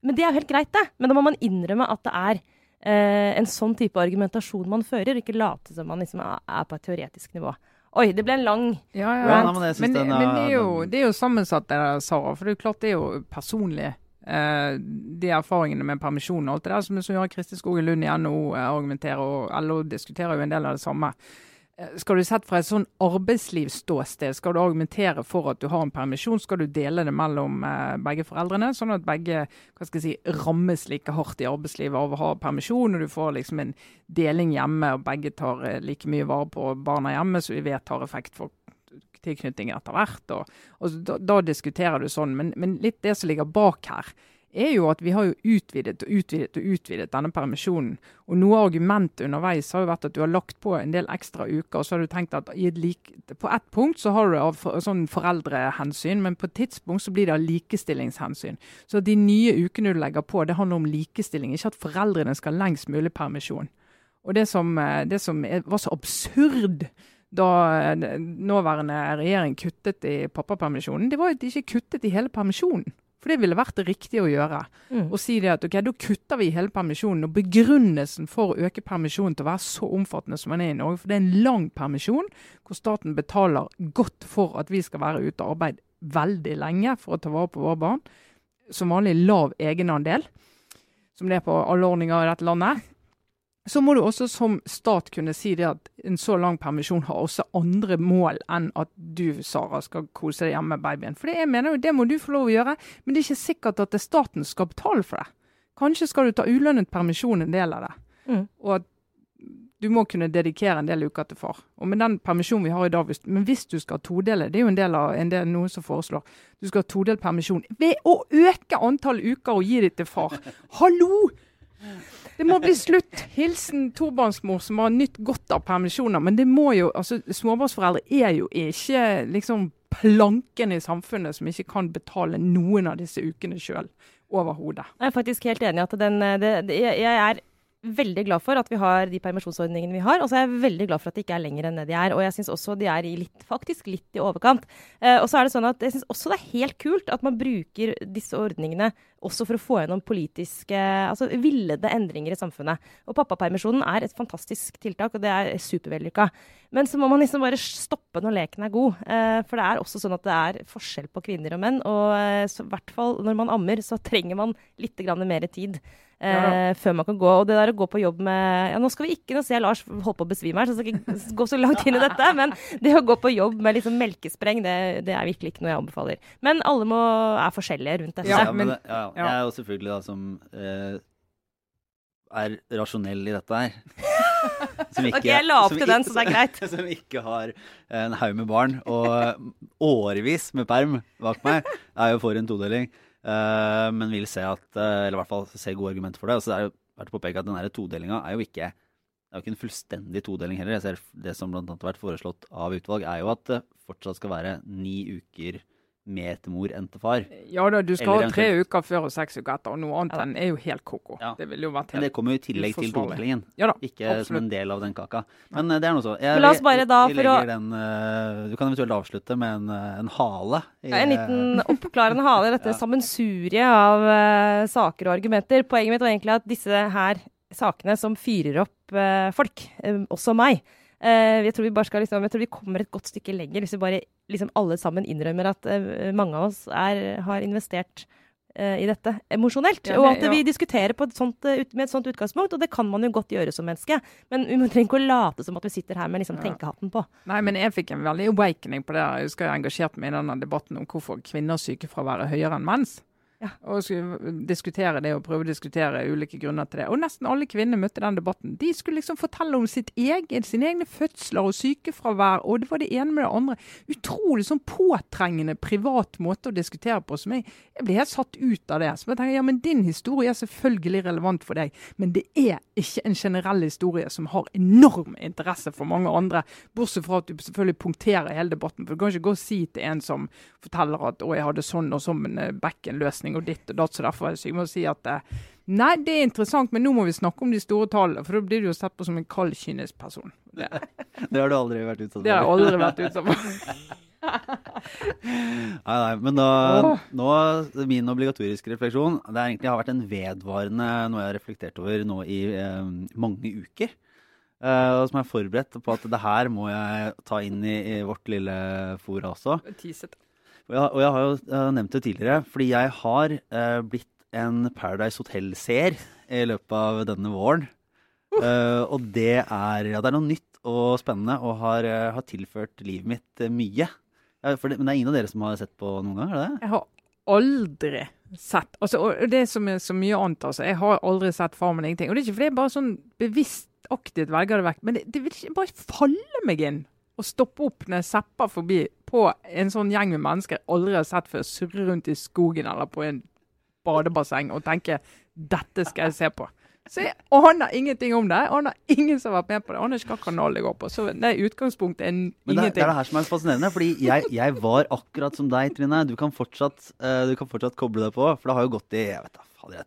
Men det er jo helt greit, det. Men da må man innrømme at det er eh, en sånn type argumentasjon man fører, og ikke late som man liksom er på et teoretisk nivå. Oi, det ble en lang ja, ja. ja men, men, den, men det, er jo, det, er jo, sammensatt, det der, Sara. For det er jo klart det er jo personlig. Eh, de erfaringene med permisjon og alt det der som, som gjør Kristi Skogen Lund i NHO eh, argumenterer, og LO diskuterer jo en del av det samme. Eh, skal du sett fra et sånn arbeidslivsståsted, skal du argumentere for at du har en permisjon, skal du dele det mellom eh, begge foreldrene, sånn at begge si, rammes like hardt i arbeidslivet av å ha permisjon, og du får liksom en deling hjemme, og begge tar eh, like mye vare på barna hjemme, så vi vet har effekt for tilknytning etter hvert. Og, og da, da, diskuterer du sånn, men, men litt det som ligger bak her, er jo at vi har jo utvidet og utvidet og utvidet denne permisjonen. Og Noe av argumentet underveis har jo vært at du har lagt på en del ekstra uker. og så har du tenkt at like, På ett punkt så har du av for, sånn foreldrehensyn, men på et tidspunkt så blir det av likestillingshensyn. Så de nye ukene du legger på, det handler om likestilling, ikke at foreldrene skal ha lengst mulig permisjon. Og Det som, eh, det som var så absurd da eh, nåværende regjering kuttet i pappapermisjonen, det var at de ikke kuttet i hele permisjonen. For det ville vært det riktige å gjøre. Mm. Å si det at ok, da kutter vi hele permisjonen. Og begrunnelsen for å øke permisjonen til å være så omfattende som den er i Norge, for det er en lang permisjon hvor staten betaler godt for at vi skal være ute og arbeide veldig lenge for å ta vare på våre barn. Som vanlig lav egenandel, som det er på alle ordninger i dette landet så må du også som stat kunne si det at en så lang permisjon har også andre mål enn at du, Sara, skal kose deg hjemme med babyen. For det, jeg mener jo, det må du få lov å gjøre, men det er ikke sikkert at det staten skal betale for det. Kanskje skal du ta ulønnet permisjon en del av det. Mm. Og at du må kunne dedikere en del uker til far. Og med den permisjonen vi har i dag, men hvis du skal todele, det er jo en del av en del, noen som foreslår, du skal ha todelt permisjon ved å øke antall uker og gi det til far. Hallo! Det må bli slutt. Hilsen tobarnsmor som har nytt godt av permisjoner. Men det må jo, altså småbarnsforeldre er jo ikke liksom planken i samfunnet som ikke kan betale noen av disse ukene sjøl overhodet. Jeg er faktisk helt enig i at den, det, det, jeg er veldig glad for at vi har de permisjonsordningene vi har. Og så er jeg veldig glad for at de ikke er lenger enn det de er. Og jeg syns også de er litt, faktisk litt i overkant. Eh, og så er det sånn at jeg syns også det er helt kult at man bruker disse ordningene også for å få gjennom politiske altså villede endringer i samfunnet. Og pappapermisjonen er et fantastisk tiltak, og det er supervellykka. Men så må man liksom bare stoppe når leken er god. Eh, for det er også sånn at det er forskjell på kvinner og menn. Og eh, i hvert fall når man ammer, så trenger man litt mer tid. Eh, ja. før man kan gå. Og det der å gå på jobb med ja, Nå skal vi ikke Nå ser jeg Lars holdt på å besvime her, så jeg skal ikke gå så langt inn i dette. Men det å gå på jobb med liksom melkespreng, det, det er virkelig ikke noe jeg anbefaler. Men alle må, er forskjellige rundt dette. Ja, men, ja, jeg er jo selvfølgelig da som eh, er rasjonell i dette her. Ikke, ok, jeg la opp til den, så det er greit. som ikke har en haug med barn og årevis med perm bak meg, er jo for en todeling. Uh, men vil se at, uh, eller i hvert fall se gode argumenter for det. Og så er det verdt å påpeke at denne todelinga er jo ikke det er jo ikke en fullstendig todeling heller. Jeg ser Det som annet har vært foreslått av utvalg, er jo at det fortsatt skal være ni uker mer til mor enn til far. Ja da, du skal Eller ha tre uker før og seks uker etter, og noe annet Ja enn er jo helt ko-ko. Ja. Det ville jo vært Men det kommer jo i tillegg til uforsvarlig. Ja ikke Ikke som en del av den kaka. Men eh, det er noe så. Jeg, la oss bare da, vi for å- den, eh, Du kan eventuelt avslutte med en, eh, en hale. i, Ja, en liten oppklarende hale i dette Ja. sammensuriet av uh, saker og argumenter. Poenget mitt var egentlig at disse her sakene som fyrer opp uh, folk, uh, også meg Uh, jeg, tror vi bare skal liksom, jeg tror vi kommer et godt stykke lenger hvis vi bare liksom alle sammen innrømmer at eh, mange av oss er, har investert eh, i dette emosjonelt. Ja, og at at vi diskuterer sånt, eh, med et sånt utgangspunkt, og det kan man jo godt gjøre som menneske. Men vi trenger ikke å late som at vi sitter her med liksom, tenkehatten på. Nei, men jeg fikk en veldig awakening på det. Jeg husker jeg engasjerte meg i denne debatten om hvorfor kvinners sykefravær er høyere enn menns. Ja. Og skulle diskutere det og prøve å diskutere ulike grunner til det. Og nesten alle kvinner møtte den debatten. De skulle liksom fortelle om sitt egen, sine egne fødsler og sykefravær, og det var det ene med det andre. Utrolig sånn påtrengende privat måte å diskutere på som jeg, jeg ble helt satt ut av det. Så jeg tenker, ja, men din historie er selvfølgelig relevant for deg, men det er ikke en generell historie som har enorm interesse for mange andre, bortsett fra at du selvfølgelig punkterer hele debatten. For du kan ikke gå og si til en som forteller at å, jeg hadde sånn og sånn en bekkenløsning og ditt og datt, så derfor er. Må si at eh, nei, det er interessant, men nå må vi snakke om de store tallene, for da blir du jo sett på som en kald, kynisk person. Det, Det har du aldri vært utsatt for. det har jeg aldri vært utsatt for. Nei, nei, men da, nå, min obligatoriske refleksjon Det er egentlig har vært en vedvarende noe jeg har reflektert over nå i eh, mange uker. Og som er forberedt på at det her må jeg ta inn i, i vårt lille fora også. Tisete. Og jeg, og jeg har jo eh, nevnt det tidligere, fordi jeg har eh, blitt en Paradise Hotel-seer i løpet av denne våren. Eh, og det er, ja, det er noe nytt og spennende og har, eh, har tilført livet mitt mye. Ja, det, men det er ingen av dere som har sett på noen gang, er det? Jeg har aldri sett altså, og Det som er så mye annet, altså. Jeg har aldri sett Farmen ingenting. Og det er ikke fordi jeg bare sånn bevisst aktivt velger det vekk, men det, det vil ikke bare falle meg inn å stoppe opp når jeg zapper forbi på en sånn gjeng med mennesker jeg aldri har sett før, surre rundt i skogen eller på en badebasseng og tenke dette skal jeg se på. Så jeg aner ingenting om det. Jeg aner ingen som har vært med på det. Jeg aner ikke hva kanal det går på. Så det utgangspunktet er Men det, det er det her som er fascinerende, fordi jeg, jeg var akkurat som deg, Trine. Du kan, fortsatt, eh, du kan fortsatt koble deg på, for det har jo gått i jeg vet da, fader,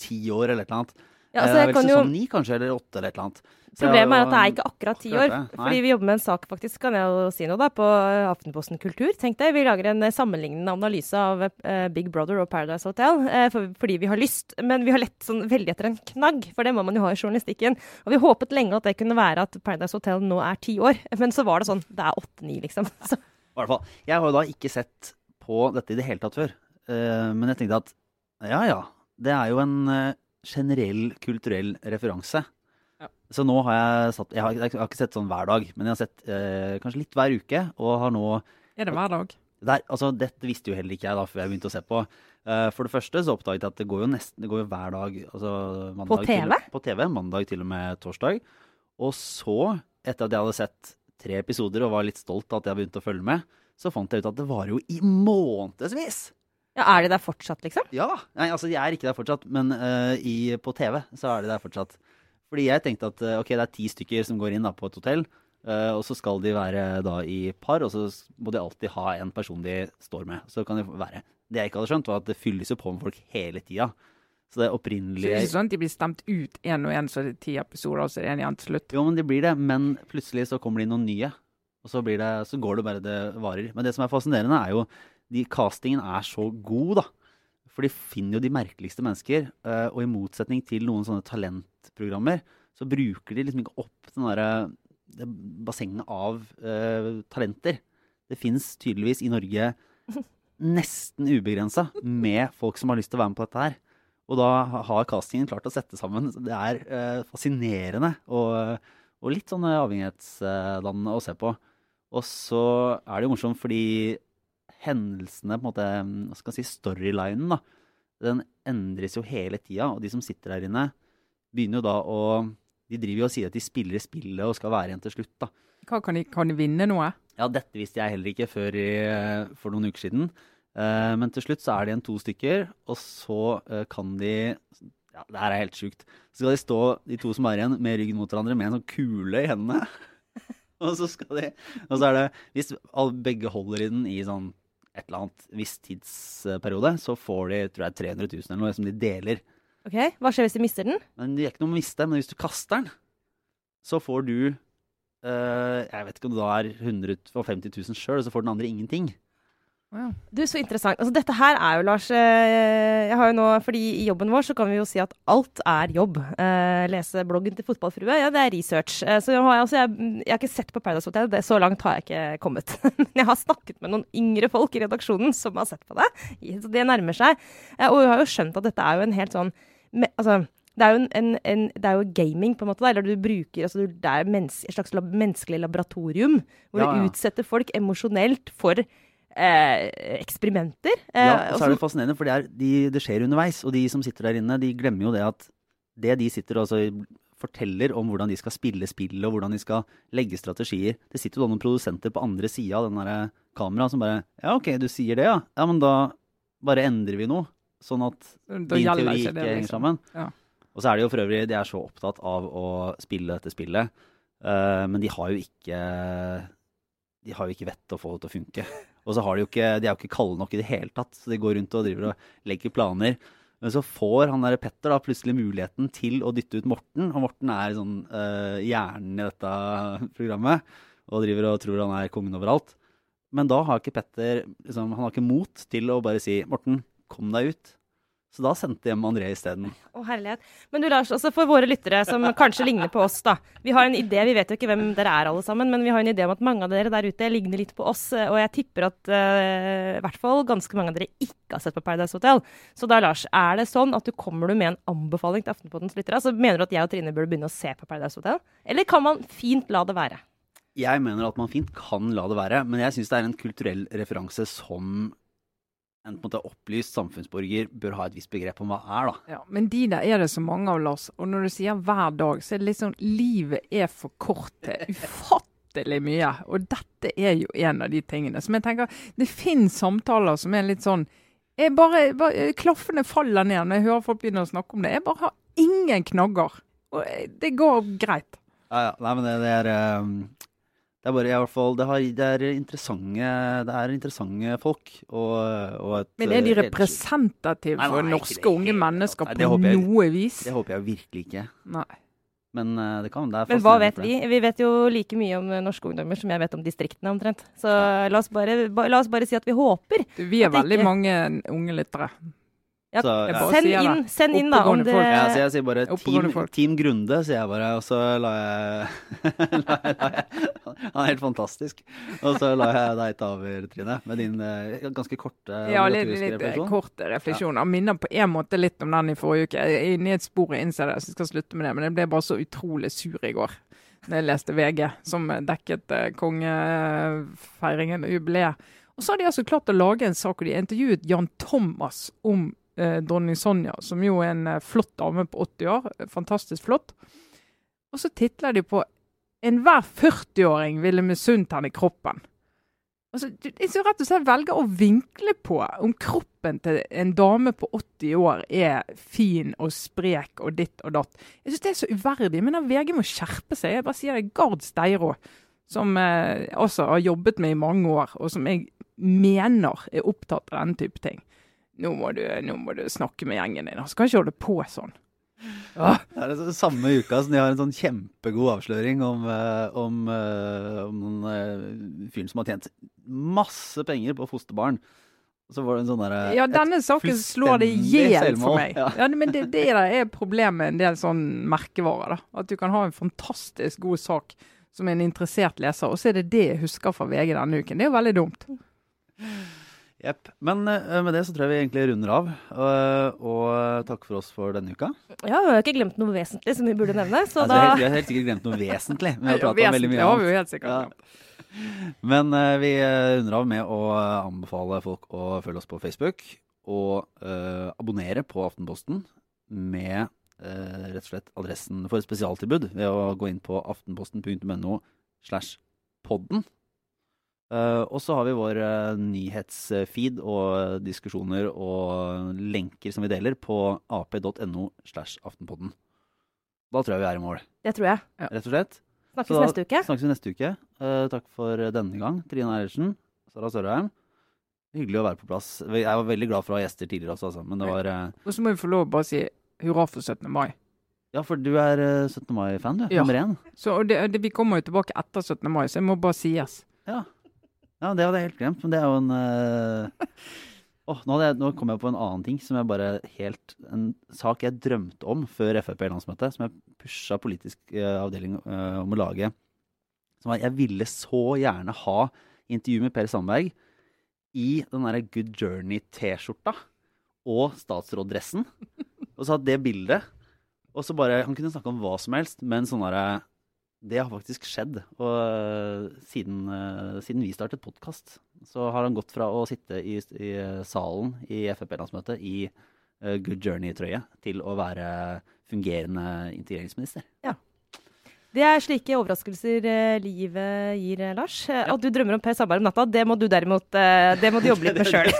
ti år eller et eller annet. Ja, altså, Eh, jeg vel kan jo... sesong ni kanskje, eller åtte eller et eller annet. Problemet er at det er ikke akkurat ti år. Fordi vi jobber med en sak, faktisk, kan jeg jo si noe, da, på Aftenposten Kultur. Tenk deg, Vi lager en eh, sammenlignende analyse av eh, Big Brother og Paradise Hotel. eh, fordi vi har lyst, men vi har lett sånn veldig etter en knagg, for det må man jo ha i journalistikken. Og vi håpet lenge at det kunne være at Paradise Hotel nå er ti år, men så var det sånn, det er åtte-ni, liksom. Så, I hvert fall. Jeg har jo da ikke sett på dette i det hele tatt før. Eh, men jeg tenkte at ja ja, det er jo en eh, generell kulturell referanse. Ja. Så nå har jeg satt jeg har, jeg har ikke sett sånn hver dag, men jeg har sett eh, kanskje litt hver uke. Og har nå Er det hver dag? der, altså, Dette visste jo heller ikke jeg da før jeg begynte å se på. Eh, for det første så oppdaget jeg at det går jo nesten det går jo hver dag. Altså, mandag TV? Til, på TV? Mandag til og med torsdag. Og så, etter at jeg hadde sett tre episoder og var litt stolt av at jeg begynte å følge med, så fant jeg ut at det varer jo i månedsvis! Ja, er de der fortsatt, liksom? Ja! Nei, altså de er ikke der fortsatt, men uh, i, på TV så er de der fortsatt. Fordi jeg tenkte at eh, ok, det er ti stykker som går inn da på et hotell, uh, og så skal de være da i par, og så må de alltid ha en person de står med. Så kan de være. Det jeg ikke hadde skjønt, var at det fylles jo på med folk hele tida. Så det Så det er ikke sånn at de blir stemt ut én og én, så er det ti episoder, og så er det en igjen til slutt. Jo, men de blir det. Men plutselig så kommer det inn noen nye. Og så, blir det, så går det bare det varer. Men det som er fascinerende, er jo de castingen er så god, da. For de finner jo de merkeligste mennesker. eh, Og i motsetning til noen sånne talentprogrammer, så bruker de liksom ikke opp den der, det bassenget av uh, talenter. Det fins tydeligvis i Norge nesten ubegrensa med folk som har lyst til å være med på dette her. Og da har castingen klart å sette sammen. Det er uh, fascinerende og, og litt sånn avhengighetsdannende å se på. Og så er det jo morsomt fordi hendelsene, på en måte, hva skal jeg si, storylinen, da, den endres jo hele tida. Og de som sitter der inne, begynner jo da å De driver jo og sier at de spiller spillet og skal være igjen til slutt, da. Hva kan de, kan de vinne noe? Ja, dette visste jeg heller ikke før i, for noen uker siden. Uh, men til slutt så er det igjen to stykker, og så uh, kan de Ja, det her er helt sjukt. Så skal de stå, de to som er igjen, med ryggen mot hverandre med en sånn kule i hendene. og så skal de Og så er det Hvis begge holder i den i sånn et eller annet viss tidsperiode, så får de tror jeg, 300 000 eller noe som de deler. Ok, Hva skjer hvis de mister den? Men det er ikke noe å miste. Men hvis du kaster den, så får du eh, Jeg vet ikke om det da er 150 000 sjøl, og så får den andre ingenting. Ja. Du, Så interessant. Altså, dette her er jo, Lars eh, jeg har jo nå, fordi I jobben vår så kan vi jo si at alt er jobb. Eh, lese bloggen til Fotballfrue, ja, det er research. Eh, så jeg har, altså, jeg, jeg har ikke sett på Paradise Hotel, det, så langt har jeg ikke kommet. Men jeg har snakket med noen yngre folk i redaksjonen som har sett på det. Så det nærmer seg. Eh, og jeg har jo skjønt at dette er jo en helt sånn me, altså, det er, jo en, en, det er jo gaming, på en måte. Da, eller du bruker, altså, det er mens, et slags lab, menneskelig laboratorium. Hvor Ja, du utsetter folk emosjonelt for eksperimenter. Eh, Ja, og så er det fascinerende, for det, er, de, det skjer underveis. Og de som sitter der inne, de glemmer jo det at det de sitter og altså forteller om hvordan de skal spille spillet, og hvordan de skal legge strategier Det sitter jo da noen produsenter på andre sida av den der kameraet som bare Ja, OK, du sier det, ja. Ja, men da bare endrer vi noe. Sånn at Da din teori ikke ikke det, henger liksom. sammen. Ja. Og så er det jo for øvrig De er så opptatt av å spille dette spillet, uh, men de har jo ikke De har jo ikke vett til å få det til å funke. Og så har de jo ikke De er jo ikke kalde nok i det hele tatt, så de går rundt og driver og legger planer. Men så får han der Petter da plutselig muligheten til å dytte ut Morten, og Morten er sånn uh, hjernen i dette programmet og driver og tror han er kongen overalt. Men da har ikke Petter liksom, Han har ikke mot til å bare si 'Morten, kom deg ut'. Så da sendte jeg hjem André isteden. Å, herlighet. Men du Lars, også for våre lyttere som kanskje ligner på oss, da. Vi har en idé, vi vet jo ikke hvem dere er alle sammen, men vi har en idé om at mange av dere der ute ligner litt på oss. Og jeg tipper at uh, i hvert fall ganske mange av dere ikke har sett på Paradise Hotel. Så da, Lars, er det sånn at du kommer du med en anbefaling til Aftenpottens lyttere? Altså, mener du at jeg og Trine burde begynne å se på Paradise Hotel? Eller kan man fint la det være? Jeg mener at man fint kan la det være, men jeg syns det er en kulturell referanse som en på en måte opplyst samfunnsborger bør ha et visst begrep om hva er, da. Ja, men de der er det så mange av, Lars. Og når du sier hver dag, så er det litt sånn Livet er for kort til ufattelig mye. Og dette er jo en av de tingene som jeg tenker Det finnes samtaler som er litt sånn jeg bare, bare, Klaffene faller ned når jeg hører folk begynne å snakke om det. Jeg bare har ingen knagger. Og eh, det går greit. Ja, ja. Nei, men det, det er ehm, Det er bare i hvert fall Det, har, det, er, interessante, det er interessante folk. Og, og et Men er de eh, representative for norske det unge mennesker Nei, på jeg- noe vis? Det håper jeg virkelig ikke. Nei. Men eh, det kan det er Men hva vet vi? Vi vet jo like mye om eh, norske ungdommer som jeg vet om distriktene, omtrent. Så la oss bare, ba, la oss bare si at vi håper. Du, Vi er veldig ikke- mange unge lyttere. Ja, Så, ja. Send inn, send inn da, om det. Ja, så jeg sier bare team, team Grunde, sier jeg bare. Og så la jeg, la jeg Han er helt fantastisk. Og så la jeg deg ta over, Trine, med din eh, ganske korte Ja, litt, litt eh, refleksjon. korte refleksjon. Han minner på en måte litt om den i forrige uke. Jeg er inne i et spor jeg innser det, så jeg skal slutte med det. Men jeg ble bare så utrolig sur i går da jeg leste VG, som dekket eh, kongefeiringen og jubileet. Og så har de altså klart å lage en sak, og de intervjuet Jan Thomas om dronning Sonja, som jo er en eh, flott dame på 80 år. eh, Fantastisk flott. Og så titler de på 'Enhver 40-åring ville misunt henne kroppen'. Altså, jeg så rett og slett velger å vinkle på om kroppen til en dame på 80 år er fin og sprek og ditt og datt. Jeg syns det er så uverdig. Men VG må skjerpe seg. Jeg bare sier det. Gard Steiro, som eh, også har jobbet med i mange år, og som jeg mener er opptatt av denne type ting. Nå må du, nå må du snakke med gjengen din. Han kan ikke holde på sånn. Ja. Det er altså samme uka som de har en sånn kjempegod avsløring om, eh, om, eh, om eh, fyren som har tjent masse penger på fosterbarn. Og så var det en sånn der, Ja, denne saken slår det i hjel for meg. Ja. Ja, men det, det der er problemet med en del sånn merkevarer. da. At du kan ha en fantastisk god sak som en interessert leser, og så er det det jeg husker fra VG denne uken. Det er jo veldig dumt. Jepp. Men eh, med det så tror jeg vi egentlig runder av. Og, og takk for oss for denne uka. Ja, vi har ikke glemt noe vesentlig som vi burde nevne, så Altså, da vi har helt sikkert glemt noe vesentlig. Vi har pratet om veldig mye annet. Ja, vi har helt sikkert Ja. Men eh, vi eh, runder av med å eh, anbefale folk å følge oss på Facebook. Og uh, abonnere på Aftenposten med uh, rett og slett adressen for et spesialtilbud ved å gå inn på aftenposten.no slash podden. Eh, og så har vi vår uh, nyhetsfeed og diskusjoner og lenker som vi deler på ap.no slash aftenpodden. Da tror jeg vi er i mål, Det tror jeg. rett og slett. Snakkes Så neste uke. Snakkes vi neste uke. Uh, takk for denne gang, Trine Eilertsen, Sara Sørheim. Hyggelig å være på plass. Jeg var veldig glad for å ha gjester tidligere også, altså. Men det var Og så må vi få lov å bare si hurra for 17. mai. Ja, for du er eh, 17. mai-fan, du. Ja. Nummer én. Så og det, det, Vi kommer jo tilbake etter 17. mai, så jeg må bare sies. Ja. Ja, det hadde jeg helt glemt. Men det er jo en uh... oh, nå, jeg, nå kom jeg på en annen ting som jeg bare helt En sak jeg drømte om før Frp-landsmøtet, som jeg pusha politisk uh, avdeling uh, om å lage. Som var Jeg ville så gjerne ha intervju med Per Sandberg i den derre Good Journey-T-skjorta og statsråddressen. Og så hatt det bildet. Og så bare Han kunne snakke om hva som helst, men sånn derre det har faktisk skjedd. Og øh, siden, øh, siden vi startet podkast, så har han gått fra å sitte i, i øh, salen i Frp-landsmøtet i Good Journey-trøye til å være fungerende integreringsminister. Ja. Det er slike overraskelser eh, livet gir, eh, Lars. Ja. At du drømmer om Per Sandberg om natta, det må du derimot eh, det må du jobbe litt med sjøl.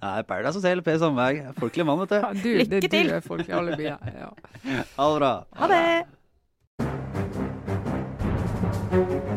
Nei, Paradise Hotel, Per Sandberg. Folkelig mann, vet du. Ja, du, Lykke til. Du er folkelig alibi. alle. Ja. Ha det bra. Ha det! Thank you.